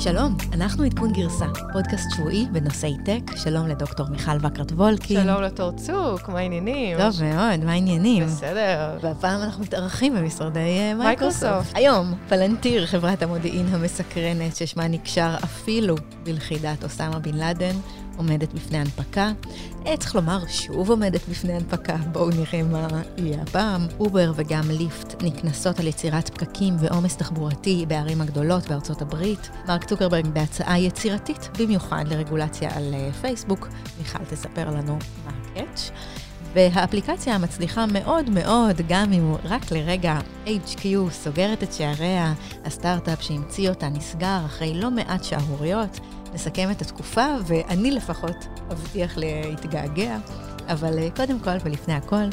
שלום, אנחנו עדכון גרסה, פודקאסט שבועי בנושאי טק. שלום לדוקטור מיכל וקרט וולקין. שלום לתור צוק, מה העניינים? טוב מאוד, מה העניינים? בסדר. והפעם אנחנו מתארחים במשרדי אה, מייקרוסופט. מייקרוסופט. היום, פלנטיר, חברת המודיעין המסקרנת, ששמה נקשר אפילו בלכידת אוסמה בן לאדן, עומדת בפני הנפקה. צריך לומר, שוב עומדת בפני הנפקה, בואו נראה מה יהיה הפעם. אובר וגם ליפט נקנסות על יצירת פקקים ועומס תחבורתי בערים הגדולות בארצות הברית. מרק צוקרברג בהצעה יצירתית במיוחד לרגולציה על אה, פייסבוק. מיכל תספר לנו מה הקאץ'. והאפליקציה המצליחה מאוד מאוד, גם אם רק לרגע HQ סוגרת את שעריה, הסטארט-אפ שהמציא אותה נסגר אחרי לא מעט שערוריות. נסכם את התקופה, ואני לפחות אבטיח להתגעגע. אבל אה, קודם כל ולפני הכל,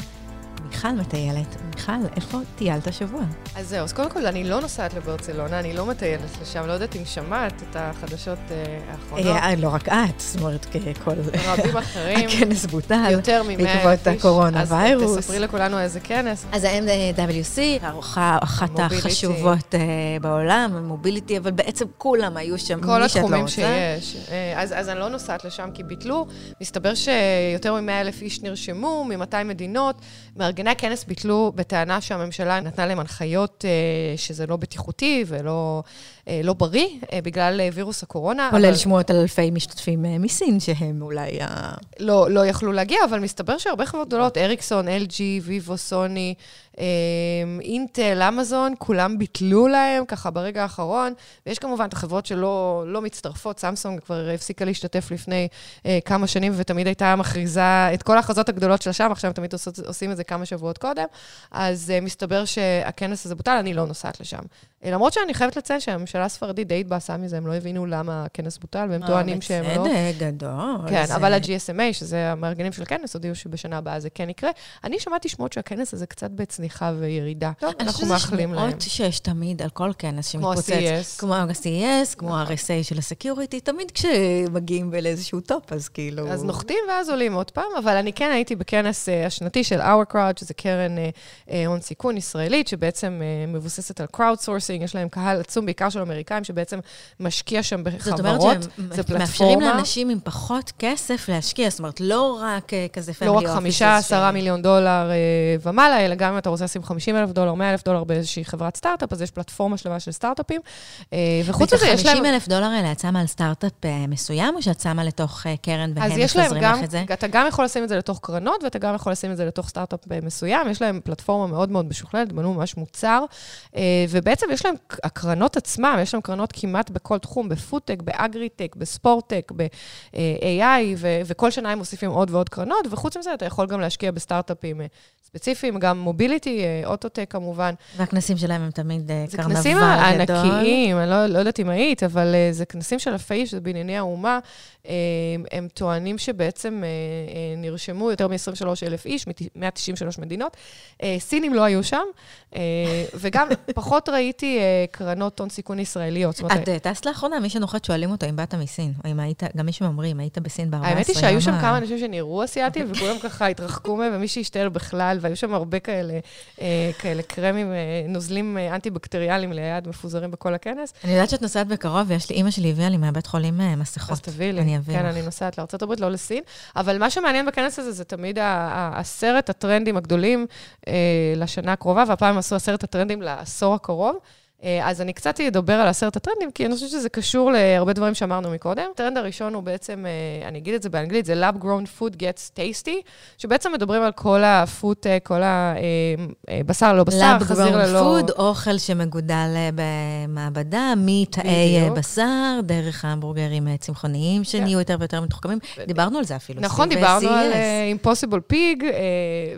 מיכל מטיילת. מיכל, איפה טיילת השבוע? אז זהו, אז קודם כל, אני לא נוסעת לברצלונה, אני לא מטיילת לשם, לא יודעת אם שמעת את החדשות אה, האחרונות. אה, לא רק את, זאת אומרת, כל... רבים אחרים. הכנס בוטל. יותר מ-100 בעקבות הקורונה אז ויירוס. תספרי לכולנו איזה כנס. אז ה-MWC, הארוחה אחת. החשובות אה, בעולם, המוביליטי, אבל בעצם כולם היו שם, כל מי שאת לא התחומים רוצה. שיש. אה, אז, אז אני לא נוסעת לשם כי ביטלו. מסתבר שיותר מ-100 אלף איש נרשמו, מ-200 מדינות. מארגני הכנס ביטלו בטענה שהממשלה נתנה להם הנחיות אה, שזה לא בטיחותי ולא לא בריא, אה, בגלל אה, וירוס הקורונה. כולל אבל שמועות על אלפי משתתפים אה, מסין, שהם אולי ה... לא, לא יכלו להגיע, אבל מסתבר שהרבה חברות גדולות, אריקסון, LG, ויבו, סוני, אה, אינטל, אמזון, כולם ביטלו להם ככה ברגע האחרון. ויש כמובן את החברות שלא לא מצטרפות, סמסונג כבר הפסיקה להשתתף לפני אה, כמה שנים, ותמיד הייתה מכריזה את כל ההכרזות הגדולות שלה שם, עכשיו תמיד עושות, עושים את זה כמה שבועות קודם. אז אה, מסתבר שהכנס הזה בוטל, אני לא נוסעת לשם. אה, למרות שאני חייבת לציין שהממשלה הספרדית די התבאסה מזה, הם לא הבינו למה הכנס בוטל, והם טוענים שהם לא... בצדק גדול. כן, אבל ה-GSMA, שזה המארגנים של הכנס, הודיעו שבשנה הבאה זה כן יקרה. אני שמעתי שמועות שהכנס הזה קצת בצניחה וירידה. טוב, אני אנחנו חושבת מאחלים שזה להם. שמועות שיש תמיד על כל כנס כמו שמתפוצץ. ה-CES. כמו ה-CES, כמו ה-RSA של ה security, תמיד כשמגיעים לאיזשהו top, אז כאילו... אז נוחתים ואז עולים עוד פעם, אבל אני כן הייתי בכנס אה, השנתי של Our Crowd, שזה קרן אה, אה, הון סיכון ישראלית, שבעצם אה, מבוססת על crowd sourcing, יש להם קהל עצום, בעיקר של אמריקאים, שבעצם משקיע שם זאת אומרת בחברות. שהם זה מאפשרים פלטפורמה. לאנשים עם פחות כסף להשקיע, זאת אומרת, לא רק אה, כזה לא רק חמישה, עשרה ש- מיליון דולר אה, ומעלה, אלא גם אם אתה רוצה לשים 50 אלף דולר, 100 אלף דולר באיזושהי חברת סטארט-אפ, אז יש פלטפורמה שלמה של סטארט-אפים. אה, וחוץ מזה, יש להם... ה-50 אלף דולר האלה, את שמה על סטארט-אפ אה, מסוים, או שאת שמה לתוך אה, קרן והם מפזרים לך את זה? אתה גם יכול לשים את זה לתוך קרנות, ואתה גם יכול לשים את זה לתוך סטארט-אפ מסוים. יש להם פלטפורמה מאוד מאוד משוכללת, בנו ממש מוצר, ובעצם יש להם, הקרנות עצמם, יש להם קרנות כמעט בכל תחום, ב foodtech, ב agritech, ב sport-tech, ב-AI, ו- וכל שנה הם מוסיפים עוד ועוד קרנות, וחוץ מזה, אתה יכול גם להשקיע בסטארט-אפים אה, ספציפיים, גם mobility, אה, autotech כמובן. והכנסים שלהם הם תמיד אה, זה קרנבל כנסים גדול. ענקיים, אני לא, לא יודעת אם היית, אבל זה כנסים של אלפי איש, זה בענייני האומה. Uh, הם טוענים שבעצם נרשמו יותר מ-23 אלף איש, מ-193 מדינות. סינים לא היו שם, וגם פחות ראיתי קרנות הון סיכון ישראליות. זאת אומרת, את אה, טסת לאחרונה, מי שנוחת שואלים אותו אם באת מסין, או אם היית, גם מי שאומרים, היית בסין ב-14 האמת היא שהיו שם כמה אנשים שנראו אסיאתים, וכולם ככה התרחקו מהם, ומי שהשתעל בכלל, והיו שם הרבה כאלה, אה, כאלה קרמים, אה, נוזלים אנטי-בקטריאליים ליד, מפוזרים בכל הכנס. אני יודעת שאת נוסעת בקרוב, ויש לי, אימא שלי הביאה לי מהבית חולים מסכות. אז תביאי לי. אני אביא כן, לך. אני נוסעת לארה"ב, לא לסין. אבל מה שמעניין בכנס הזה, זה תמיד עשרת הטרנדים הגדולים לשנה הקרובה, והפעם עשו עשרת הטרנדים לעשור הקרוב. אה, אז אני קצת אדבר על עשרת הטרנדים, כי אני חושבת שזה קשור להרבה דברים שאמרנו מקודם. הטרנד הראשון הוא בעצם, אה, אני אגיד את זה באנגלית, זה Lab Grown Food Gets Tasty, שבעצם מדברים על כל הפודטק, כל הבשר ללא בשר, לאב חזיר ללא... food, אוכל שמגודל אה, במעבדה, מתאי אה, בדיוק. בשר, דרך ההמבורגרים אה, צמחוניים שנהיו יותר ויותר מתוחכמים. דיברנו על זה אפילו. נכון, דיברנו. על Impossible Pig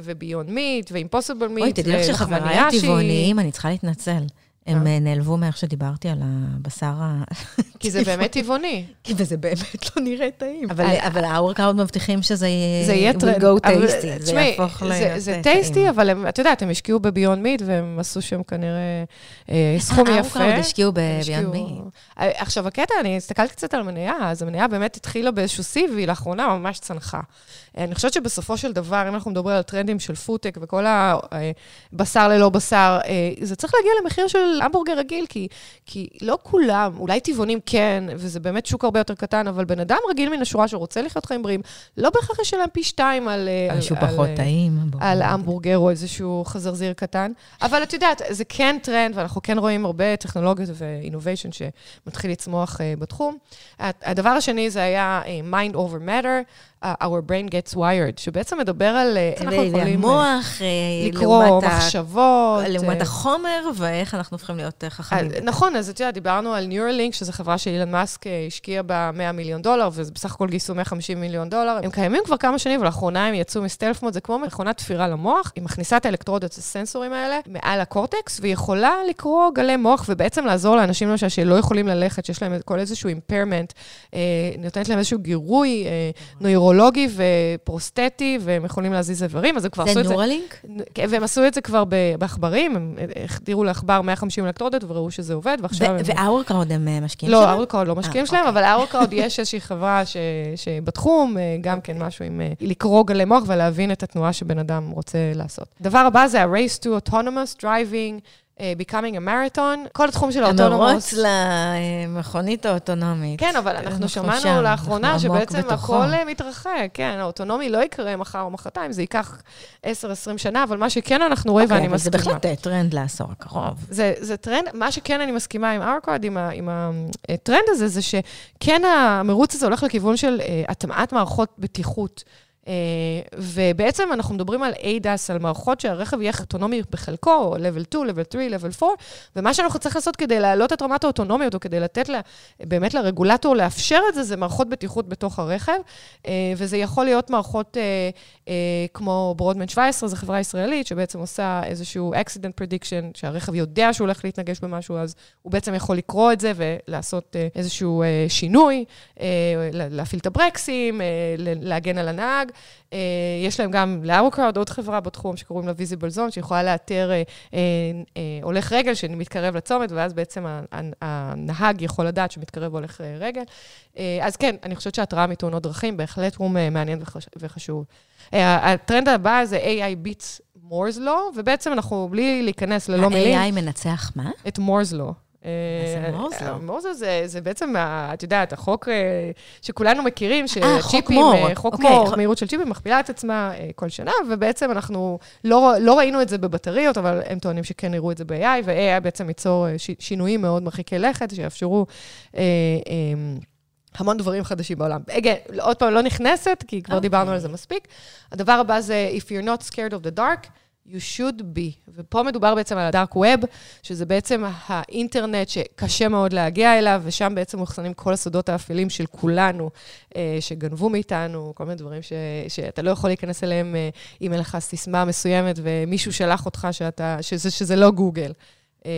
ו Beyond Meat ו Impossible Meat. אוי, תדעי לך שחבריי הטבעוניים, אני צריכה להתנצל. הם אה? אה, נעלבו מאיך שדיברתי על הבשר ה... כי זה באמת טבעוני. כי וזה באמת לא נראה טעים. אבל, אה, ה-OurCrowd מבטיחים שזה יהיה... זה יהיה טרנד. go tasty, זה תשמעי, יהפוך להיות זה- זה אה, tasty. אבל את יודעת, הם השקיעו ב Beyond Meat, והם עשו שם כנראה אה, סכום אה, יפה. ה-OurCrowd השקיעו הם ב Beyond השקיעו- Meat. אה, עכשיו, הקטע, אני הסתכלתי קצת על המניה, אז המניה באמת התחילה באיזשהו שיא, והיא לאחרונה ממש צנחה. אה, אני חושבת שבסופו של דבר, אם אנחנו מדברים על טרנדים של פודטק וכל הבשר ללא בשר, אה, זה צריך להגיע למחיר של המבורגר רגיל, כי, כי לא כולם, אולי טבעונים כן, וזה באמת שוק הרבה יותר קטן, אבל בן אדם רגיל מן השורה שרוצה לחיות חיים בריאים, לא בהכרח ישלם פי שתיים על... משהו על, פחות על, טעים. על המבורגר או איזשהו חזרזיר קטן. אבל את יודעת, זה כן טרנד, ואנחנו כן רואים הרבה טכנולוגיות ו innovation שמתחיל לצמוח uh, בתחום. הדבר השני זה היה Mind Over Matter. Our Brain Gets Wired, שבעצם מדבר על אה, איך אנחנו יכולים... המוח, אה, לקרוא מחשבות. לעומת אה, החומר, ואיך אנחנו הופכים להיות חכמים. נכון, אז את יודעת, דיברנו על Neuralink, שזו חברה שאילן מאסק השקיע בה 100 מיליון דולר, ובסך הכל גייסו 150 מיליון דולר. הם קיימים כבר כמה שנים, ולאחרונה הם יצאו מ stealth mode, זה כמו מכונת תפירה למוח, היא מכניסה את האלקטרודות, הסנסורים האלה, מעל הקורטקס, והיא יכולה לקרוא גלי מוח, ובעצם לעזור לאנשים למשל שלא יכולים ללכת, שיש להם כל איזשהו impairment, נותנת להם איזשהו גירוי נוירו נוירולוגי ופרוסטטי, והם יכולים להזיז איברים, אז הם כבר עשו את זה... זה Neuralink? כן, והם עשו את זה כבר בעכברים, הם החדירו לעכבר 150 אלקטרודות וראו שזה עובד, ועכשיו הם... ו OurCrowd הם אה, משקיעים לא, שלהם? לא, OurCrowd לא משקיעים אה, שלהם, אוקיי. אבל OurCrowd יש איזושהי חברה שבתחום, אה, גם כן משהו עם לקרוא גלי מוח ולהבין את התנועה שבן אדם רוצה לעשות. הדבר הבא זה ה-Race to Autonomous Driving. Uh, Becoming a Marathon, כל התחום של האוטונומוס. המרוץ למכונית האוטונומית. כן, אבל אנחנו שמענו שם, לאחרונה שבעצם הכל אה, מתרחק, כן, האוטונומי לא יקרה מחר או מחרתיים, זה ייקח 10-20 שנה, אבל מה שכן אנחנו רואים, okay, ואני מסכימה. זה בהחלט טרנד לעשור הקרוב. זה, זה טרנד, מה שכן אני מסכימה עם OurCrowd, עם, עם הטרנד הזה, זה שכן המרוץ הזה הולך לכיוון של uh, הטמעת מערכות בטיחות. Uh, ובעצם אנחנו מדברים על ADAS, על מערכות שהרכב יהיה אוטונומי בחלקו, או level 2, level 3, level 4, ומה שאנחנו צריכים לעשות כדי להעלות את רמת האוטונומיות, או כדי לתת לה, באמת לרגולטור לאפשר את זה, זה מערכות בטיחות בתוך הרכב, uh, וזה יכול להיות מערכות uh, כמו ברודמן 17, זו חברה ישראלית, שבעצם עושה איזשהו accident prediction, שהרכב יודע שהוא הולך להתנגש במשהו, אז הוא בעצם יכול לקרוא את זה ולעשות איזשהו שינוי, להפעיל את הברקסים, להגן על הנהג. Uh, יש להם גם לארוקראוד עוד חברה בתחום שקוראים לה Visible Zone, שיכולה לאתר uh, uh, הולך רגל שמתקרב לצומת, ואז בעצם הנהג יכול לדעת שמתקרב הולך רגל. אז כן, אני חושבת שהתראה מתאונות דרכים בהחלט הוא מעניין וחש, וחשוב. הטרנד הבא זה AI Beats Moore's Law, ובעצם אנחנו, בלי להיכנס ללא מילים... ה-AI מנצח מה? את Moore's Law. זה מורז לא? מורז זה, זה בעצם, את יודעת, החוק אה, שכולנו מכירים, שצ'יפים, חוק אוקיי. מור, מהירות של צ'יפים מכפילה את עצמה אה, כל שנה, ובעצם אנחנו לא, לא ראינו את זה בבטריות, אבל הם טוענים שכן יראו את זה ב-AI, ו-AI בעצם ייצור אה, שינויים מאוד מרחיקי לכת, שיאפשרו... המון דברים חדשים בעולם. עוד פעם, לא נכנסת, כי כבר okay. דיברנו על זה מספיק. הדבר הבא זה, If you're not scared of the dark, you should be. ופה מדובר בעצם על הדארק ווב, שזה בעצם האינטרנט שקשה מאוד להגיע אליו, ושם בעצם מוחסנים כל הסודות האפלים של כולנו, אה, שגנבו מאיתנו, כל מיני דברים ש, שאתה לא יכול להיכנס אליהם אה, אם אין לך סיסמה מסוימת ומישהו שלח אותך שאתה, שזה, שזה לא גוגל. אמ,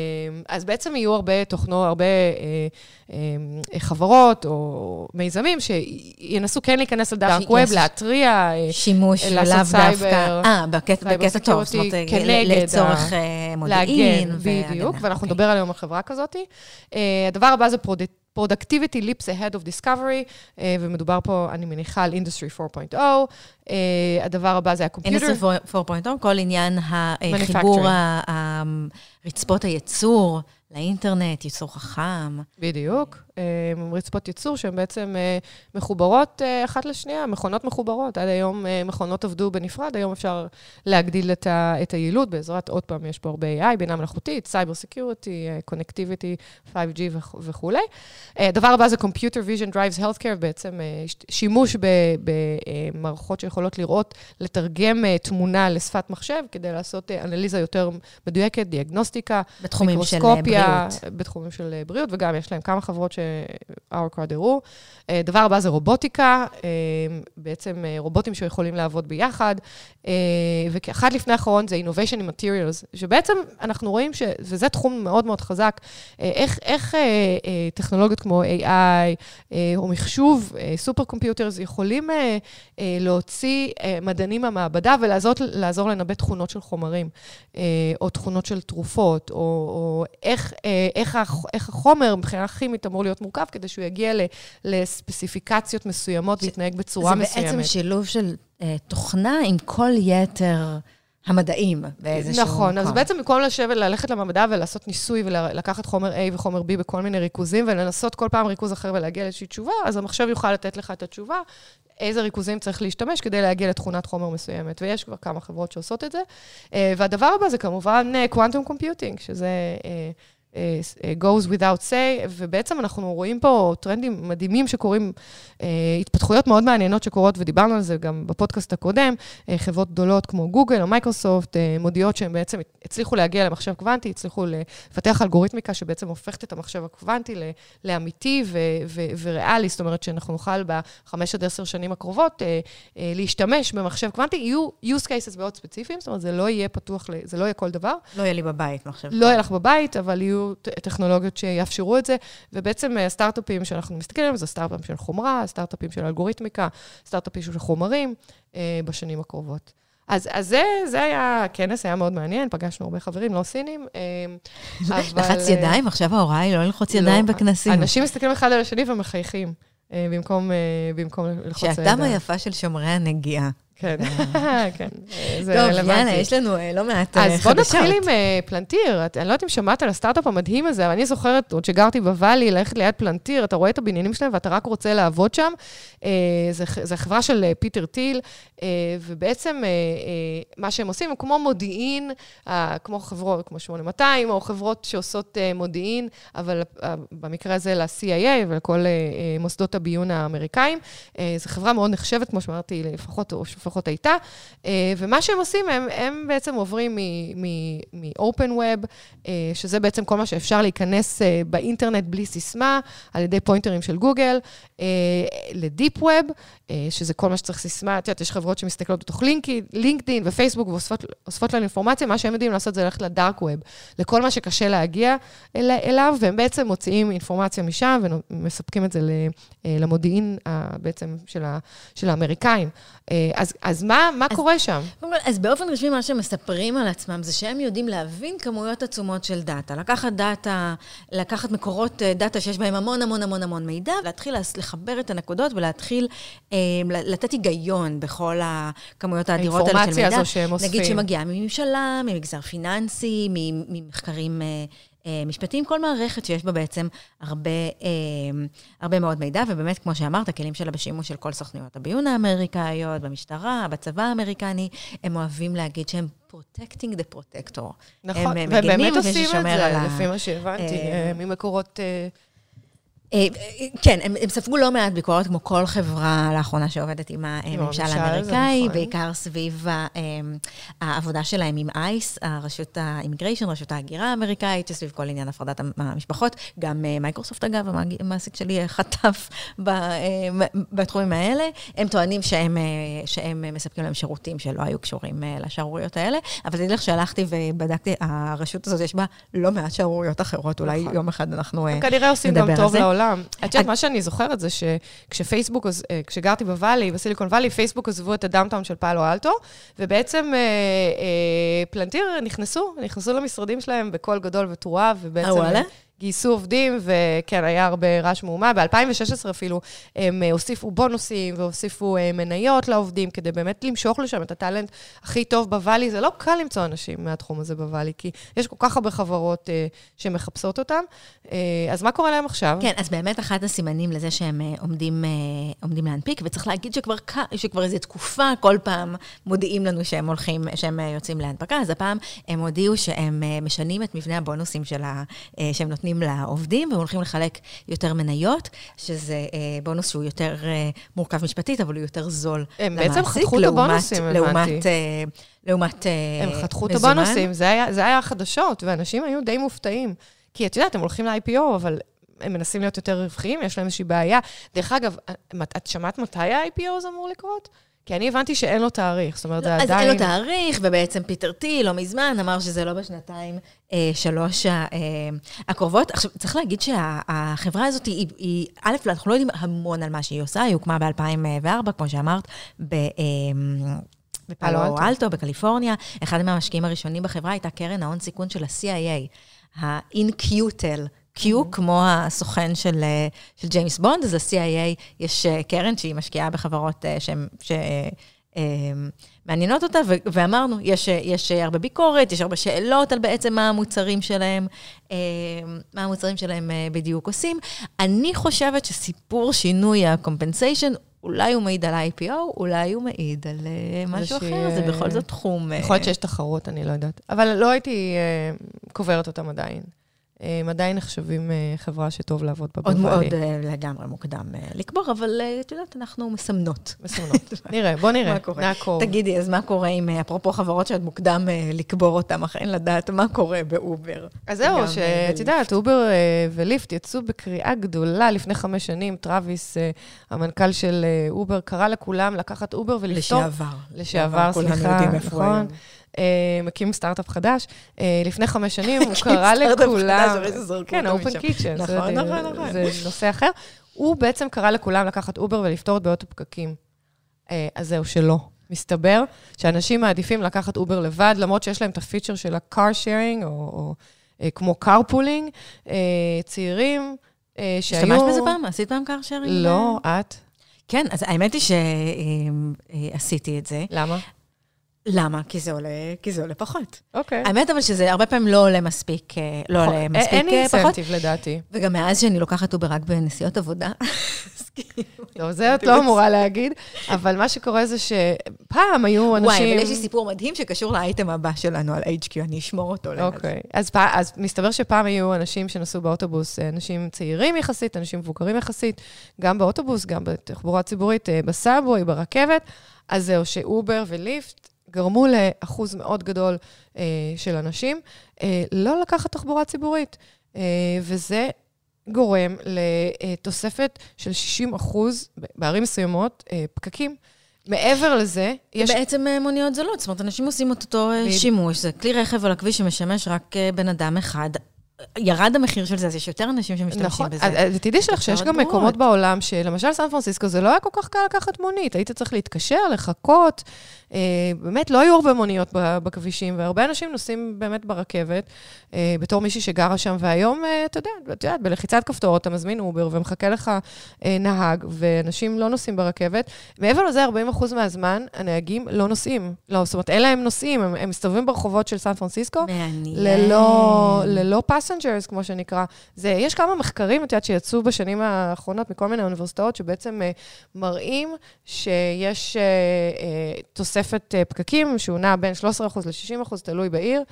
אז בעצם יהיו הרבה תוכנו, הרבה אה, אה, חברות או מיזמים שינסו כן להיכנס לדארק ווב, להתריע, אה, שימוש לאו דווקא, אה, בקטע טוב, זאת אומרת, לצורך מודיעין. להגן, בדיוק, ואנחנו נדבר היום על חברה כזאת. הדבר הבא זה. Productivity Leaps Ahead of Discovery, uh, ומדובר פה, אני מניחה, על Industry 4.0. Uh, הדבר הבא זה הקומפיוטר. Industry 4.0, כל עניין החיבור רצפות הייצור לאינטרנט, ייצור חכם. בדיוק. אה, רצפות ייצור שהן בעצם אה, מחוברות אה, אחת לשנייה, מכונות מחוברות. עד היום מכונות עבדו בנפרד, היום אפשר להגדיל את, ה, את היעילות בעזרת, עוד פעם, יש פה הרבה AI, בינה מלאכותית, cyber security, connectivity, 5G וכולי. הדבר הבא זה Computer Vision Drives Healthcare, בעצם שימוש במערכות שיכולות לראות, לתרגם תמונה לשפת מחשב, כדי לעשות אנליזה יותר מדויקת, דיאגנוסטיקה, בתחומים של בריאות. בתחומים של בריאות, וגם יש להם כמה חברות ש... ש-OurCrowd הראו. אה, דבר הבא זה רובוטיקה, אה, בעצם אה, רובוטים שיכולים לעבוד ביחד. ואחד לפני האחרון זה Innovation in Materials, שבעצם אנחנו רואים ש... וזה תחום מאוד מאוד חזק, איך, איך טכנולוגיות כמו AI או מחשוב, סופר קומפיוטרס, יכולים להוציא מדענים מהמעבדה ולעזור לנבא תכונות של חומרים, או תכונות של תרופות, או, או איך, איך, איך החומר מבחינה כימית אמור להיות מורכב, כדי שהוא יגיע לספציפיקציות מסוימות, להתנהג בצורה זה מסוימת. זה בעצם שילוב של uh, תוכנה עם כל יתר המדעים באיזשהו נכון, מקום. אז בעצם במקום לשבת, ללכת למעבדה ולעשות ניסוי ולקחת חומר A וחומר B בכל מיני ריכוזים, ולנסות כל פעם ריכוז אחר ולהגיע לאיזושהי תשובה, אז המחשב יוכל לתת לך את התשובה, איזה ריכוזים צריך להשתמש כדי להגיע לתכונת חומר מסוימת. ויש כבר כמה חברות שעושות את זה. אה, והדבר הבא זה כמובן quantum computing, שזה... אה, goes without say, ובעצם אנחנו רואים פה טרנדים מדהימים שקורים, אה, התפתחויות מאוד מעניינות שקורות, ודיברנו על זה גם בפודקאסט הקודם, אה, חברות גדולות כמו גוגל או מייקרוסופט מודיעות שהן בעצם הצליחו להגיע למחשב קוונטי, הצליחו לפתח אלגוריתמיקה שבעצם הופכת את המחשב הקוונטי לאמיתי ו- ו- וריאלי, זאת אומרת שאנחנו נוכל בחמש עד עשר שנים הקרובות להשתמש במחשב קוונטי, יהיו use cases מאוד ספציפיים, זאת אומרת, זה לא יהיה פתוח, זה לא יהיה כל דבר. לא יהיה לי בבית מחשב. לא יהיה לך בבית, אבל יהיו טכנולוגיות שיאפשרו את זה, ובעצם אה, סטארט-אפים שאנחנו מסתכלים עליהם, זה סטארט-אפים של חומרה, סטארט-אפים של אלגוריתמיקה, סטארט-אפים של חומרים אה, בשנים הקרובות. אז, אז זה, זה היה, הכנס היה מאוד מעניין, פגשנו הרבה חברים, לא סינים, אה, אבל... לחץ ידיים, עכשיו ההוראה היא לא ללחוץ ידיים לא, בכנסים. אנשים מסתכלים אחד על השני ומחייכים, במקום, במקום ללחוץ ידיים. שעתם היפה של שומרי הנגיעה. כן, כן. זה רלוונטי. טוב, יאללה, יש לנו אה, לא מעט חדשות. אז בוא נתחיל עם אה, פלנטיר. אני לא יודעת אם שמעת על הסטארט-אפ המדהים הזה, אבל אני זוכרת, עוד שגרתי בוואלי, ללכת ליד פלנטיר, אתה רואה את הבניינים שלהם ואתה רק רוצה לעבוד שם. אה, זו חברה של פיטר טיל, ובעצם מה שהם עושים, הם כמו מודיעין, כמו חברות, כמו 8200, או חברות שעושות מודיעין, אבל במקרה הזה ל-CIA ולכל מוסדות הביון האמריקאים. זו חברה מאוד נחשבת, כמו שאמרתי, לפחות, לפחות הייתה, אה, ומה שהם עושים, הם, הם בעצם עוברים מ-open web, אה, שזה בעצם כל מה שאפשר להיכנס אה, באינטרנט בלי סיסמה, על ידי פוינטרים של גוגל, לדיפ ווב, שזה כל מה שצריך סיסמה. את יודעת, יש חברות שמסתכלות בתוך לינקדאין ופייסבוק ואוספות לנו אינפורמציה, מה שהם יודעים לעשות זה ללכת לדארק ווב, לכל מה שקשה להגיע אל, אליו, והם בעצם מוציאים אינפורמציה משם ומספקים את זה למודיעין בעצם של, ה, של האמריקאים. אז, אז מה, מה אז, קורה שם? אז באופן רשמי, מה שהם מספרים על עצמם זה שהם יודעים להבין כמויות עצומות של דאטה. לקחת דאטה, לקחת מקורות אה, דאטה שיש בהם המון המון המון המון מידע, להתחיל לחבר את הנקודות ולהתחיל אה, לתת היגיון בכל הכמויות האדירות האלה של מידע. האינפורמציה הזו שהם אוספים. נגיד שמגיעה מממשלה, ממגזר פיננסי, ממחקרים... אה, משפטים, כל מערכת שיש בה בעצם הרבה, אה, הרבה מאוד מידע, ובאמת, כמו שאמרת, הכלים שלה בשימוש של כל סוכנויות הביון האמריקאיות, במשטרה, בצבא האמריקני, הם אוהבים להגיד שהם protecting the protector. נכון, הם ובאמת עושים את זה, לפי מה שהבנתי, ממקורות... אה, כן, הם, הם ספגו לא מעט ביקורת, כמו כל חברה לאחרונה שעובדת עם הממשל האמריקאי, נכון. בעיקר סביב אמ, העבודה שלהם עם ICE, הרשות ה immigration, רשות ההגירה האמריקאית, סביב כל עניין הפרדת המשפחות. גם אה, מייקרוסופט, אגב, המעסיק שלי חטף בתחומים האלה. הם טוענים שהם, אה, שהם מספקים להם שירותים שלא היו קשורים לשערוריות האלה, אבל תדעי לך שהלכתי ובדקתי, הרשות הזאת, יש בה לא מעט שערוריות אחרות, אולי נכון. יום אחד אנחנו נדבר על זה. כנראה עושים גם טוב לעולם. העולם. את יודעת, מה שאני זוכרת זה שכשפייסבוק, אה, כשגרתי ב Valley, בסיליקון וואלי, פייסבוק עזבו את ה downtown של פאלו אלטו, ובעצם אה, אה, פלנטיר נכנסו, נכנסו למשרדים שלהם בקול גדול ותרועה, ובעצם... אה, וואלה? גייסו עובדים, וכן, היה הרבה רעש מהומה. ב-2016 אפילו הם אה, הוסיפו בונוסים והוסיפו אה, מניות לעובדים, כדי באמת למשוך לשם את הטאלנט הכי טוב בוואלי. זה לא קל למצוא אנשים מהתחום הזה בוואלי, כי יש כל כך הרבה חברות אה, שמחפשות אותם. אה, אז מה קורה להם עכשיו? כן, אז באמת אחד הסימנים לזה שהם אה, עומדים, אה, עומדים להנפיק, וצריך להגיד שכבר, שכבר איזו תקופה, כל פעם מודיעים לנו שהם הולכים, שהם יוצאים להנפקה, אז הפעם הם הודיעו שהם משנים את מבנה הבונוסים שלה, שהם נותנים. נותנים לעובדים, והם הולכים לחלק יותר מניות, שזה אה, בונוס שהוא יותר אה, מורכב משפטית, אבל הוא יותר זול הם למעסיק. הם בעצם חתכו את הבונוסים, הבנתי. לעומת... אה, לעומת הם אה, חתכו את הבונוסים, זה היה, זה היה החדשות, ואנשים היו די מופתעים. כי את יודעת, הם הולכים ל-IPO, אבל הם מנסים להיות יותר רווחיים, יש להם איזושהי בעיה. דרך אגב, את שמעת מתי ה-IPO הזה אמור לקרות? כי אני הבנתי שאין לו תאריך, זאת אומרת, זה אז עדיין... אז אין לו תאריך, ובעצם פיטר טי לא מזמן אמר שזה לא בשנתיים אה, שלוש אה, הקרובות. עכשיו, צריך להגיד שהחברה הזאת היא, היא, א', אנחנו לא יודעים המון על מה שהיא עושה, היא הוקמה ב-2004, כמו שאמרת, ב... אה, בפאלו אלטו, בקליפורניה. אחד מהמשקיעים הראשונים בחברה הייתה קרן ההון סיכון של ה-CIA, ה-InQtel. Q, mm-hmm. כמו הסוכן של, אה, של ג'יימס בונד, אז ל-CIA יש אה, קרן שהיא משקיעה בחברות אה, שהן... מעניינות אותה, ואמרנו, יש, יש הרבה ביקורת, יש הרבה שאלות על בעצם מה המוצרים שלהם, מה המוצרים שלהם בדיוק עושים. אני חושבת שסיפור שינוי ה-compensation אולי הוא מעיד על IPO, אולי הוא מעיד על משהו אחר, זה בכל זאת תחום... יכול להיות שיש תחרות, אני לא יודעת. אבל לא הייתי קוברת אותם עדיין. הם עדיין נחשבים חברה שטוב לעבוד בה. עוד מאוד לגמרי מוקדם לקבור, אבל את יודעת, אנחנו מסמנות. מסמנות. נראה, בוא נראה. מה קורה? נעקוב. תגידי, אז מה קורה עם, אפרופו חברות שעוד מוקדם לקבור אותן, אך אין לדעת מה קורה באובר? אז זהו, שאת יודעת, אובר וליפט יצאו בקריאה גדולה לפני חמש שנים. טראביס, המנכ"ל של אובר, קרא לכולם לקחת אובר ולפתור... לשעבר. לשעבר, סליחה, נכון. מקים סטארט-אפ חדש. לפני חמש שנים הוא קרא לכולם... כן, open kitchen. נכון, נכון, נכון. זה נושא אחר. הוא בעצם קרא לכולם לקחת אובר ולפתור את בעיות הפקקים. אז זהו, שלא. מסתבר שאנשים מעדיפים לקחת אובר לבד, למרות שיש להם את ה feature של ה-car sharing, או כמו carpooling, צעירים שהיו... השתמשת בזה פעם? עשית פעם car sharing? לא, את? כן, אז האמת היא שעשיתי את זה. למה? למה? כי זה עולה, כי זה עולה פחות. אוקיי. האמת אבל שזה הרבה פעמים לא עולה מספיק, לא עולה מספיק פחות. אין incentive לדעתי. וגם מאז שאני לוקחת אובר רק בנסיעות עבודה. לא, זה את לא אמורה להגיד, אבל מה שקורה זה שפעם היו אנשים... וואי, אבל יש לי סיפור מדהים שקשור לאייטם הבא שלנו על HQ, אני אשמור אותו לאט. אוקיי. אז מסתבר שפעם היו אנשים שנסעו באוטובוס, אנשים צעירים יחסית, אנשים מבוגרים יחסית, גם באוטובוס, גם בתחבורה ציבורית, בסאבווי, ברכבת. אז זהו, שאובר וליפט גרמו לאחוז מאוד גדול אה, של אנשים אה, לא לקחת תחבורה ציבורית. אה, וזה גורם לתוספת של 60 אחוז, בערים מסוימות, אה, פקקים. מעבר לזה, יש... בעצם מוניות זולות, זאת אומרת, אנשים עושים את אותו ב... שימוש, זה כלי רכב על הכביש שמשמש רק בן אדם אחד. ירד המחיר של זה, אז יש יותר אנשים שמשתמשים נכון. בזה. נכון, ותדעי לך שיש גם מקומות בעולם שלמשל סן פרנסיסקו, זה לא היה כל כך קל לקחת מונית. היית צריך להתקשר, לחכות. אה, באמת, לא היו הרבה מוניות בכבישים, והרבה אנשים נוסעים באמת ברכבת, אה, בתור מישהי שגרה שם, והיום, אה, אתה יודע, את יודעת, בלחיצת כפתור אתה מזמין אובר ומחכה לך נהג, ואנשים לא נוסעים ברכבת. מעבר לזה, 40% מהזמן, הנהגים לא נוסעים. לא, זאת אומרת, אין להם נוסעים, הם, הם מסתובבים ברחובות של סן פרנסיסקו, מעניין. ללא, ללא passengers, כמו שנקרא. זה, יש כמה מחקרים, את יודעת, שיצאו בשנים האחרונות מכל מיני אוניברסיטאות, שבעצם מראים שיש תוספת אה, פקקים, שהוא נע בין 13% ל-60%, תלוי בעיר.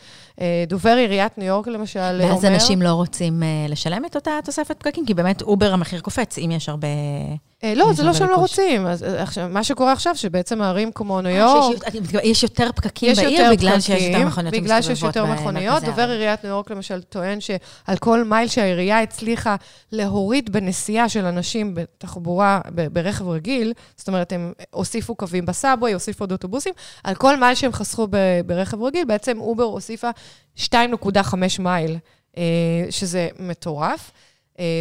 אה, דובר עיריית ניו יורק, למשל, אומר... ואז אנשים לא רוצים אה, לשלם את אותה תוספת פקקים, כי באמת אובר המחיר קופץ, אם יש הרבה... אה, לא, זה לא שהם לא רוצים. אז עכשיו, מה שקורה עכשיו, שבעצם הערים כמו ניו יורק... יש יותר פקקים בעיר בגלל שיש יותר מכוניות בגלל שיש יותר מכוניות. דובר עיריית ניו יורק, למשל, טוען שעל כל מייל שהעירייה הצליחה להוריד בנסיעה של אנשים בתחבורה, ברכב רגיל, זאת אומרת, הם הוסיפו קווים ב subway, הוסיפו עוד אוטובוסים, על כל מייל שהם חסכו ברכב רגיל, בעצם אובר הוסיפה 2.5 מייל, שזה מטורף.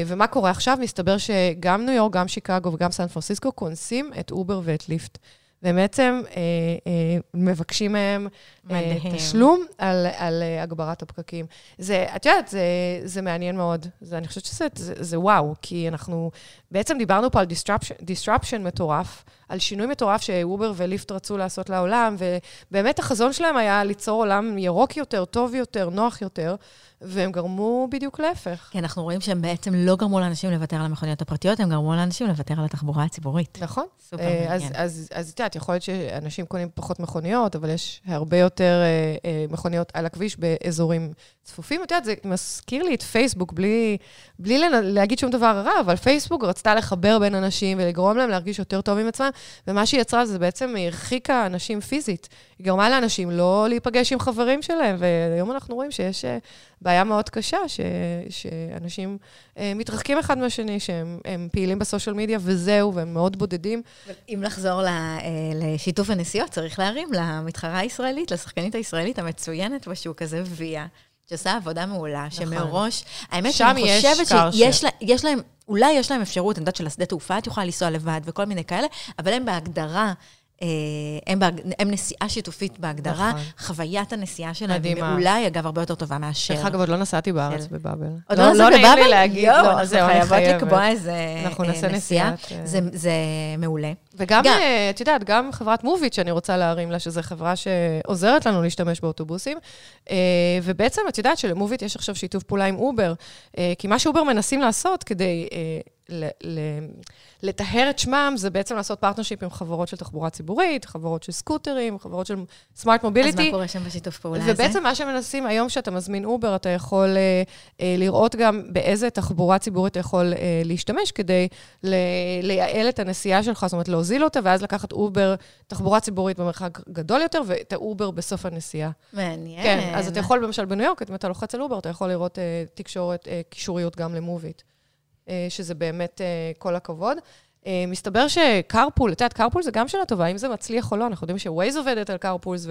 ומה קורה עכשיו? מסתבר שגם ניו יורק, גם שיקגו וגם סן פרנסיסקו קונסים את אובר ואת ליפט. והם בעצם אה, אה, מבקשים מהם אה, תשלום על, על אה, הגברת הפקקים. זה, את יודעת, זה, זה מעניין מאוד. זה, אני חושבת שזה זה, זה וואו, כי אנחנו בעצם דיברנו פה על disruption, disruption מטורף, על שינוי מטורף שאובר וליפט רצו לעשות לעולם, ובאמת החזון שלהם היה ליצור עולם ירוק יותר, טוב יותר, נוח יותר. והם גרמו בדיוק להפך. כי אנחנו רואים שהם בעצם לא גרמו לאנשים לוותר על המכוניות הפרטיות, הם גרמו לאנשים לוותר על התחבורה הציבורית. נכון. סופר מעניין. אז את יודעת, יכול להיות שאנשים קונים פחות מכוניות, אבל יש הרבה יותר מכוניות על הכביש באזורים צפופים. את יודעת, זה מזכיר לי את פייסבוק, בלי, בלי להגיד שום דבר רע, אבל פייסבוק רצתה לחבר בין אנשים ולגרום להם להרגיש יותר טוב עם עצמם, ומה שהיא יצרה זה בעצם הרחיקה אנשים פיזית. היא גרמה לאנשים לא להיפגש עם חברים שלהם, והיום אנחנו רואים שיש בעיה מאוד קשה, ש, שאנשים אה, מתרחקים אחד מהשני, שהם פעילים בסושיאל מדיה וזהו, והם מאוד בודדים. אם לחזור לשיתוף הנסיעות, צריך להרים למתחרה הישראלית, לשחקנית הישראלית המצוינת בשוק הזה, ויה. שעושה עבודה מעולה, נכון. שמראש, האמת שאני חושבת שיש להם, אולי יש להם אפשרות, אני יודעת שלשדה תעופה את יכולה לנסוע לבד וכל מיני כאלה, אבל הם בהגדרה אה, הם, בהג... הם נסיעה שיתופית בהגדרה, נכון. חוויית הנסיעה שלהם היא. מעולה, היא אגב הרבה יותר טובה מאשר... דרך אגב, עוד לא נסעתי בארץ של- בבאבל. עוד לא נסעת נעים לי? להגיד, יואו, לא, זהו, אני חייבות חייבת. לקבוע איזה אנחנו אה, נעשה נסיעה. נסיעת, אה, זה- זה מעולה. וגם, גם- אה, את יודעת, גם חברת מוביט, שאני רוצה להרים לה, שזו חברה שעוזרת לנו להשתמש באוטובוסים. אה, ובעצם, את יודעת שלמוביט יש עכשיו שיתוף פעולה עם אובר, אה, כי מה שאובר מנסים לעשות כדי אה, לטהר את שמם, זה בעצם לעשות partnership עם חברות של תחבורה ציבורית, חברות של סקוטרים, חברות של smart אז מה mobility. קורה שם בשיתוף פעולה הזה? ובעצם מה שמנסים, היום כשאתה מזמין אובר, אתה יכול אה, אה, לראות גם באיזה תחבורה ציבורית אתה יכול אה, להשתמש כדי ל- לייעל את הנסיעה שלך, זאת אומרת, להוזיל אותה, ואז לקחת Uber, תחבורה ציבורית במרחק גדול יותר, ואת ה Uber בסוף הנסיעה. מעניין. כן, אז אתה יכול, למשל בניו יורק, אם אתה לוחץ על Uber, אתה יכול לראות אה, תקשורת, אה, קישוריות גם ל Moovit, שזה באמת אה, כל הכבוד. אה, מסתבר ש carpool, את יודעת, carpool זה גם שאלה טובה, אם זה מצליח או לא, אנחנו יודעים ש Waze עובדת על carpools,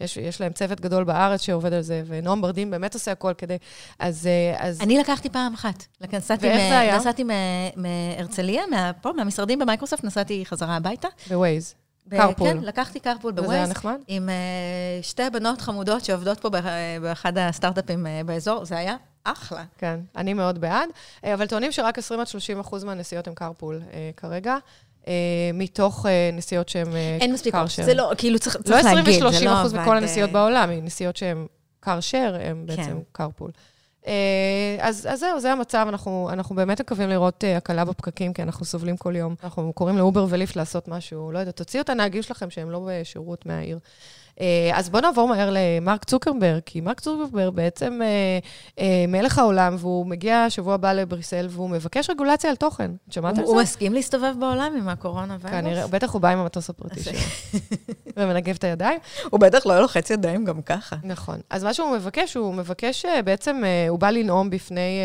ויש יש להם צוות גדול בארץ שעובד על זה, ונועם ברדין באמת עושה הכל כדי... אז... אה, אז אני לקחתי פעם אחת. נסעתי ואיך מ- זה היה? נסעתי מהרצליה, מה- פה, מהמשרדים במייקרוסופט, נסעתי חזרה הביתה. ב Waze. Carpool. כן, לקחתי carpool וזה היה ב Waze. נחמד? עם אה, שתי בנות חמודות שעובדות פה באח- באחד הסטארט-אפים אה, באזור, זה היה אחלה. כן, אני מאוד בעד, אה, אבל טוענים שרק 20 עד 30 אחוז מהנסיעות הם קרפול אה, כרגע, אה, מתוך נסיעות שהן אה, אין מספיק. זה לא, כאילו צריך לא צריך 20 להגיד, זה ו-30 לא אחוז עבד, מכל הנסיעות בעולם, נסיעות שהן קרשר, הן בעצם כן. קרפול. אה, אז, אז זהו, זה המצב, אנחנו, אנחנו באמת מקווים לראות הקלה בפקקים, כי אנחנו סובלים כל יום. אנחנו קוראים לאובר וליפט לעשות משהו, לא יודעת, תוציאו את הנהגים שלכם שהם לא בשירות מהעיר. אה, אז בואו נעבור מהר למרק צוקרברג, כי מרק צוקרברג בעצם אה, אה, מלך העולם, והוא מגיע שבוע הבא לבריסל, והוא מבקש רגולציה על תוכן. את שמעת על הוא זה? מסכים להסתובב בעולם עם הקורונה וירוס? כנראה, בטח הוא בא עם המטוס הפרטי שלו, ומנגב את הידיים. הוא בטח לא לוחץ ידיים גם ככה. נכון. אז מה שהוא מבקש, הוא מבקש בעצם, הוא בא לנאום בפני,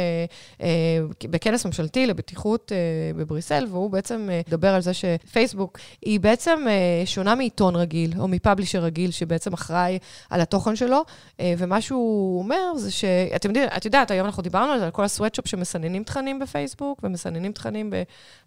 בכנס ממשלתי לבטיחות בבריסל, והוא בעצם מדבר על זה שפייסבוק היא בעצם שונה מעיתון רגיל, או מפאבלישר רגיל, שבעצם אחראי על התוכן שלו, אה, ומה שהוא אומר זה ש... את יודעת, את יודעת, היום אנחנו דיברנו על זה, על כל הסוואטשופ שמסננים תכנים בפייסבוק, ומסננים תכנים, ב,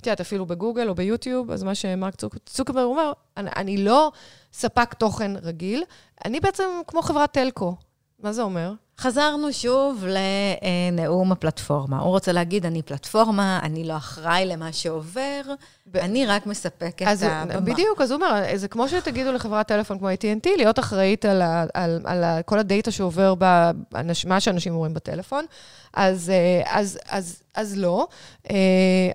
את יודעת, אפילו בגוגל או ביוטיוב, אז מה שמרק צוק, צוקרברג אומר, אני, אני לא ספק תוכן רגיל, אני בעצם כמו חברת טלקו. מה זה אומר? חזרנו שוב לנאום הפלטפורמה. הוא רוצה להגיד, אני פלטפורמה, אני לא אחראי למה שעובר, ב- אני רק מספק את הבמה. בדיוק, אז הוא אומר, זה כמו שתגידו לחברת טלפון כמו AT&T, להיות אחראית על, ה, על, על ה, כל הדאטה שעובר, במה שאנשים רואים בטלפון. אז, אה, אז, אז, אז לא. אה,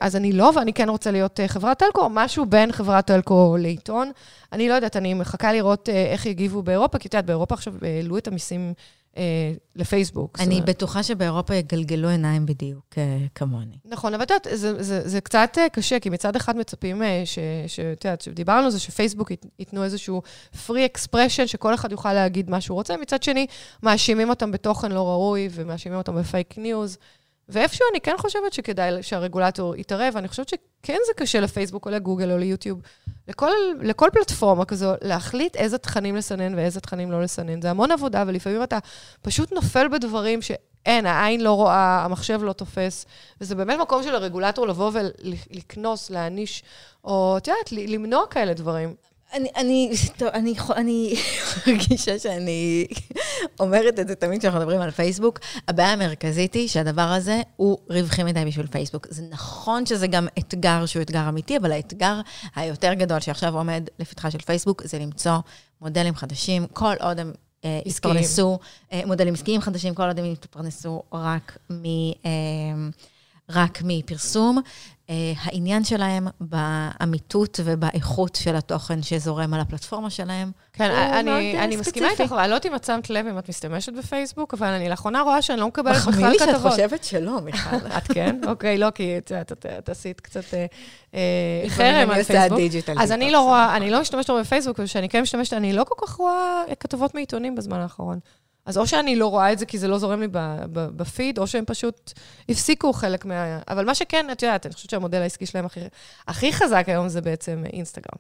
אז אני לא, ואני כן רוצה להיות אה, חברת טלקו, או משהו בין חברת טלקו לעיתון. אני לא יודעת, אני מחכה לראות איך יגיבו באירופה, כי את יודעת, באירופה עכשיו העלו את המיסים לפייסבוק. זאת אני אומרת- בטוחה שבאירופה יגלגלו עיניים בדיוק אה, כמוני. נכון, אבל את יודעת, זה, זה, זה קצת אה, קשה, כי מצד אחד מצפים, אה, שאת יודעת, דיברנו על זה, שפייסבוק ית- ייתנו איזשהו free expression, שכל אחד יוכל להגיד מה שהוא רוצה, מצד שני, מאשימים אותם בתוכן לא ראוי, ומאשימים אותם ב fake news. ואיפשהו אני כן חושבת שכדאי שהרגולטור יתערב, אני חושבת שכן זה קשה לפייסבוק או לגוגל או ליוטיוב, לכל, לכל פלטפורמה כזו, להחליט איזה תכנים לסנן ואיזה תכנים לא לסנן. זה המון עבודה, ולפעמים אתה פשוט נופל בדברים שאין, העין לא רואה, המחשב לא תופס, וזה באמת מקום של הרגולטור לבוא ולקנוס, להעניש, או את יודעת, למנוע כאלה דברים. אני, אני, טוב, אני, אני מרגישה שאני אומרת את זה תמיד כשאנחנו מדברים על פייסבוק. הבעיה המרכזית היא שהדבר הזה הוא רווחי מדי בשביל פייסבוק. זה נכון שזה גם אתגר שהוא אתגר אמיתי, אבל האתגר היותר גדול שעכשיו עומד לפתחה של פייסבוק זה למצוא מודלים חדשים, כל עוד הם אה. יתפרנסו, אה, מודלים עסקיים חדשים, כל עוד הם יתפרנסו רק מ... אה, רק מפרסום. Uh, העניין שלהם באמיתות ובאיכות של התוכן שזורם על הפלטפורמה שלהם. כן, הוא מאוד, אני, אה, אני מסכימה. איתך, אני לא יודעת אם את שמת לב אם את משתמשת בפייסבוק, אבל אני לאחרונה רואה שאני לא מקבלת מחמיא בכלל לי שאת כתבות. חושבת שלא, מיכל. את כן? אוקיי, לא, כי את יודעת, את- את עשית קצת אה, אה, חרם אני על פייסבוק. אז אני. לא רואה, אני לא משתמשת בפייסבוק, וכשאני כן משתמשת, אני לא כל כך רואה כתבות מעיתונים בזמן האחרון. אז או שאני לא רואה את זה כי זה לא זורם לי בפיד, או שהם פשוט הפסיקו חלק מה... אבל מה שכן, את יודעת, אני חושבת שהמודל העסקי שלהם הכי, הכי חזק היום זה בעצם אינסטגרם.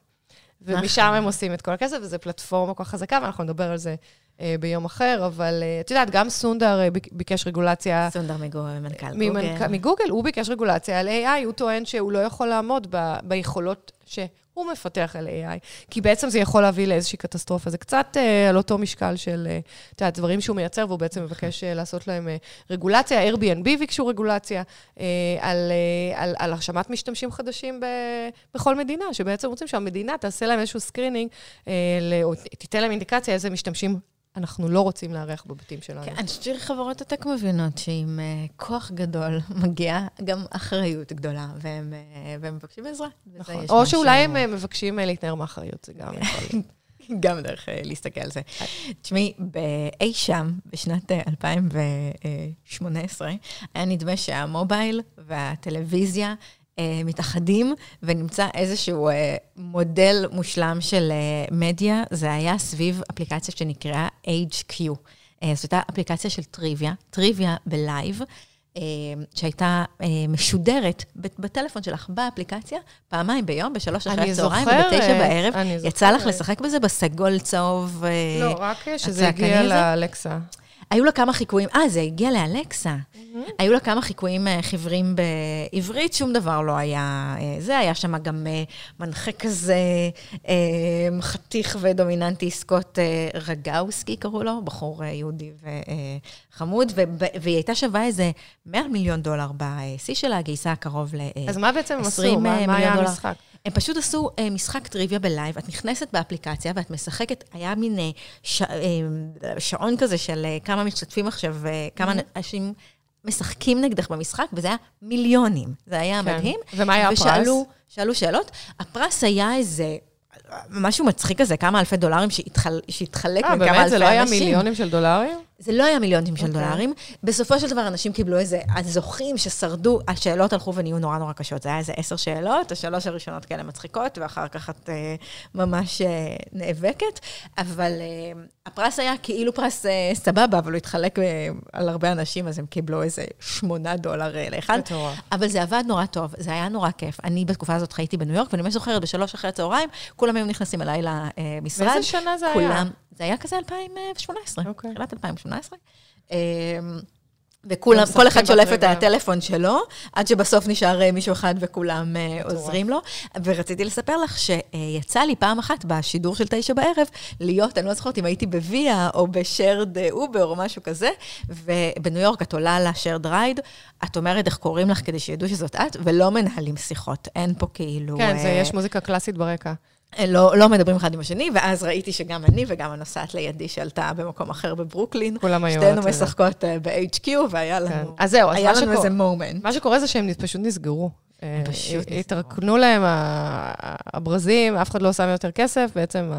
ומשם נכון. הם עושים את כל הכסף, וזו פלטפורמה כל כך חזקה, ואנחנו נדבר על זה אה, ביום אחר, אבל אה, את יודעת, גם סונדר אה, ביק- ביקש רגולציה סונדר מגו, מנכ"ל גוגל. מגוגל, הוא ביקש רגולציה על AI, הוא טוען שהוא לא יכול לעמוד ב- ביכולות שהוא הוא מפתח על AI, כי בעצם זה יכול להביא לאיזושהי קטסטרופה. זה קצת אה, על אותו משקל של, אה, את יודעת, דברים שהוא מייצר, והוא בעצם מבקש אה, לעשות להם אה, רגולציה. Airbnb ביקשו רגולציה אה, על, אה, על, על הרשמת משתמשים חדשים ב, בכל מדינה, שבעצם רוצים שהמדינה תעשה להם איזשהו screening, אה, או תיתן להם אינדיקציה איזה משתמשים אנחנו לא רוצים לארח בבתים שלנו. כן, אני חושבת שחברות ה tech מבינות שעם uh, כוח גדול מגיעה גם אחריות גדולה, והם, uh, והם מבקשים עזרה. נכון. או. שאולי הם uh, מבקשים uh, להתנער מאחריות, זה גם יכול גם דרך להסתכל על זה. תשמעי, באי שם, בשנת uh, 2018, היה נדמה שהמובייל והטלוויזיה מתאחדים, ונמצא איזשהו אה, מודל מושלם של אה, מדיה. זה היה סביב אפליקציה שנקראה HQ. אה, זאת הייתה אפליקציה של טריוויה, טריוויה בלייב. אה, שהייתה אה, משודרת בטלפון שלך באפליקציה, פעמיים ביום, בשלוש אחרי הצהריים ובתשע בערב. יצא לך לשחק בזה בסגול צהוב לא, רק שזה הגיע לאלקסה. היו לה כמה חיקויים, אה, זה הגיע לאלקסה. Mm-hmm. היו לה כמה חיקויים אה, חיוורים בעברית, שום דבר לא היה... אה, זה היה שם גם אה, מנחה כזה, חתיך ודומיננטי, סקוט רגאוסקי קראו לו, בחור יהודי וחמוד, והיא הייתה שווה איזה 100 מיליון דולר בשיא שלה, גייסה קרוב ל-20 מיליון דולר. אז מה בעצם הם עשו? מה היה המשחק? הם פשוט עשו uh, משחק טריוויה ב live, את נכנסת באפליקציה ואת משחקת, היה מין uh, ש, uh, שעון כזה של uh, כמה משתתפים עכשיו, uh, כמה. אנשים משחקים נגדך במשחק, וזה היה מיליונים. זה היה כן. מדהים. ומה היה ושאלו, הפרס? שאלו שאלות. הפרס היה איזה... משהו מצחיק כזה, כמה אלפי דולרים שהתחל, שהתחלק בין כמה אלפי אנשים. אה, באמת? זה לא היה מיליונים של דולרים? זה לא היה מיליונים של okay. דולרים. בסופו של דבר, אנשים קיבלו איזה, הזוכים ששרדו, השאלות הלכו ונהיו נורא נורא קשות. זה היה איזה עשר שאלות, השלוש הראשונות כאלה מצחיקות, ואחר כך את אה, ממש אה, נאבקת. אבל אה, הפרס היה כאילו פרס אה, סבבה, אבל הוא התחלק אה, על הרבה אנשים, אז הם קיבלו איזה שמונה דולר אה, לאחד. אבל זה עבד נורא טוב, זה היה נורא כיף. אני בתקופה הזאת חייתי בניו יורק, ואני ממש זוכרת, בשלוש אחרי הצהריים, כולם היו נכנסים אליי למשרד. באיזה שנה זה כולם, היה? זה היה כזה 2018, אוקיי. תחילת 2018. אמ, וכולם, כל אחד שולף את הטלפון שלו, עד שבסוף נשאר אה, מישהו אחד וכולם אה, עוזרים לו. ורציתי לספר לך שיצא לי פעם אחת בשידור של תשע בערב, להיות, אני לא זוכרת אם הייתי ב Via או ב shared Uber או משהו כזה, ובניו יורק את עולה ל shared ride, את אומרת איך קוראים לך כדי שידעו שזאת את, ולא מנהלים שיחות. אין פה כאילו... כן, זה, אה, יש מוזיקה קלאסית ברקע. לא, לא מדברים אחד עם השני, ואז ראיתי שגם אני וגם הנוסעת לידי שעלתה במקום אחר בברוקלין. כולם היו... שתינו משחקות אה, ב-HQ, והיה לנו, כן. אז זהו, אז היה לנו איזה מומנט. מה שקורה זה שהם פשוט נסגרו. אה, התרקנו להם הברזים, אף אחד לא שם יותר כסף, בעצם...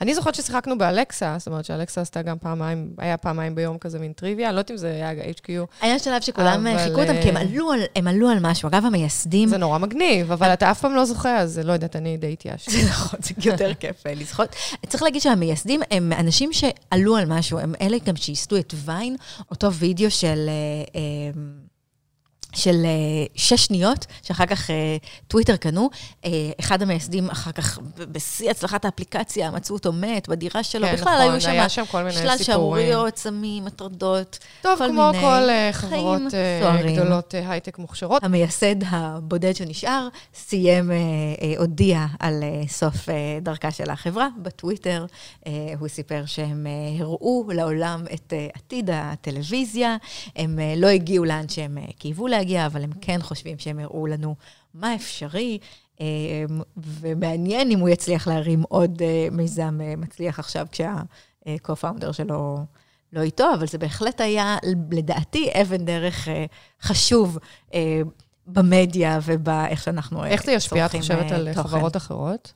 אני זוכרת ששיחקנו באלקסה, זאת אומרת שאלקסה עשתה גם פעמיים, היה פעמיים ביום כזה מין טריוויה, אני לא יודעת אם זה היה HQ. היה שלב שכולם חיכו אותם, כי הם עלו על משהו. אגב, המייסדים... זה נורא מגניב, אבל אתה אף פעם לא זוכה, אז לא יודעת, אני די התייאשתי. זה נכון, זה יותר כיף אה, לזכות. צריך להגיד שהמייסדים הם אנשים שעלו על משהו, הם אלה גם שייסדו את ויין, אותו וידאו של... אה, של uh, שש שניות, שאחר כך uh, טוויטר קנו. Uh, אחד המייסדים אחר כך, בשיא הצלחת האפליקציה, מצאו אותו מת בדירה שלו. כן, בכלל, נכון, היו שם, היה שם כל מיני סיפורים. שלל שערוריות, סמים, הטרדות, טוב, כל כמו מיני כל חברות uh, גדולות הייטק מוכשרות. המייסד הבודד שנשאר, סיים, הודיע על סוף דרכה של החברה בטוויטר. הוא סיפר שהם הראו לעולם את עתיד הטלוויזיה. הם לא הגיעו לאן שהם קייבו לה. להגיע, אבל הם כן חושבים שהם הראו לנו מה אפשרי, אמ, ומעניין אם הוא יצליח להרים עוד אה, מיזם אה, מצליח עכשיו כשה-co-founder שלו לא איתו, אבל זה בהחלט היה, לדעתי, אבן דרך אה, חשוב במדיה ובאיך שאנחנו צורכים תוכן. איך זה ישפיע, את חושבת, על חברות אחרות?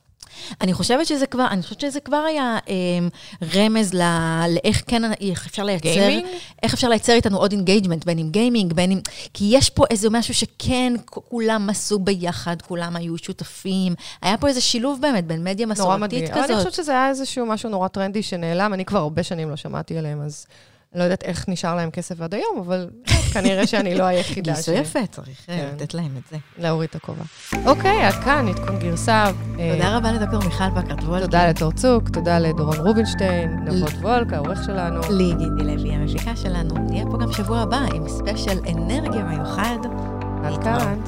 אני חושבת שזה כבר, אני חושבת שזה כבר היה אה, רמז ל, לאיך כן, איך אפשר לייצר... Gaming? איך אפשר לייצר איתנו עוד engagement, בין אם gaming, בין אם... כי יש פה איזה משהו שכן, כולם עשו ביחד, כולם היו שותפים. היה פה איזה שילוב באמת בין מדיה מסורתית כזאת. אבל אני חושבת שזה היה איזשהו משהו נורא טרנדי שנעלם, אני כבר הרבה שנים לא שמעתי עליהם, אז... אני לא יודעת איך נשאר להם כסף עד היום, אבל כנראה שאני לא היחידה ש... גייסו יפה, צריך אה, כן. לתת להם את זה. להוריד את הכובע. אוקיי, עד כאן עדכון גרסה. אה, תודה רבה לדוקטור מיכל בקרט וולקי. תודה לתור צוק, תודה לדורון רובינשטיין, נבות וולק, העורך שלנו. לי גידי לוי, המפיקה שלנו. נהיה פה גם שבוע הבא עם ספיישל אנרגיה מיוחד. עד כאן.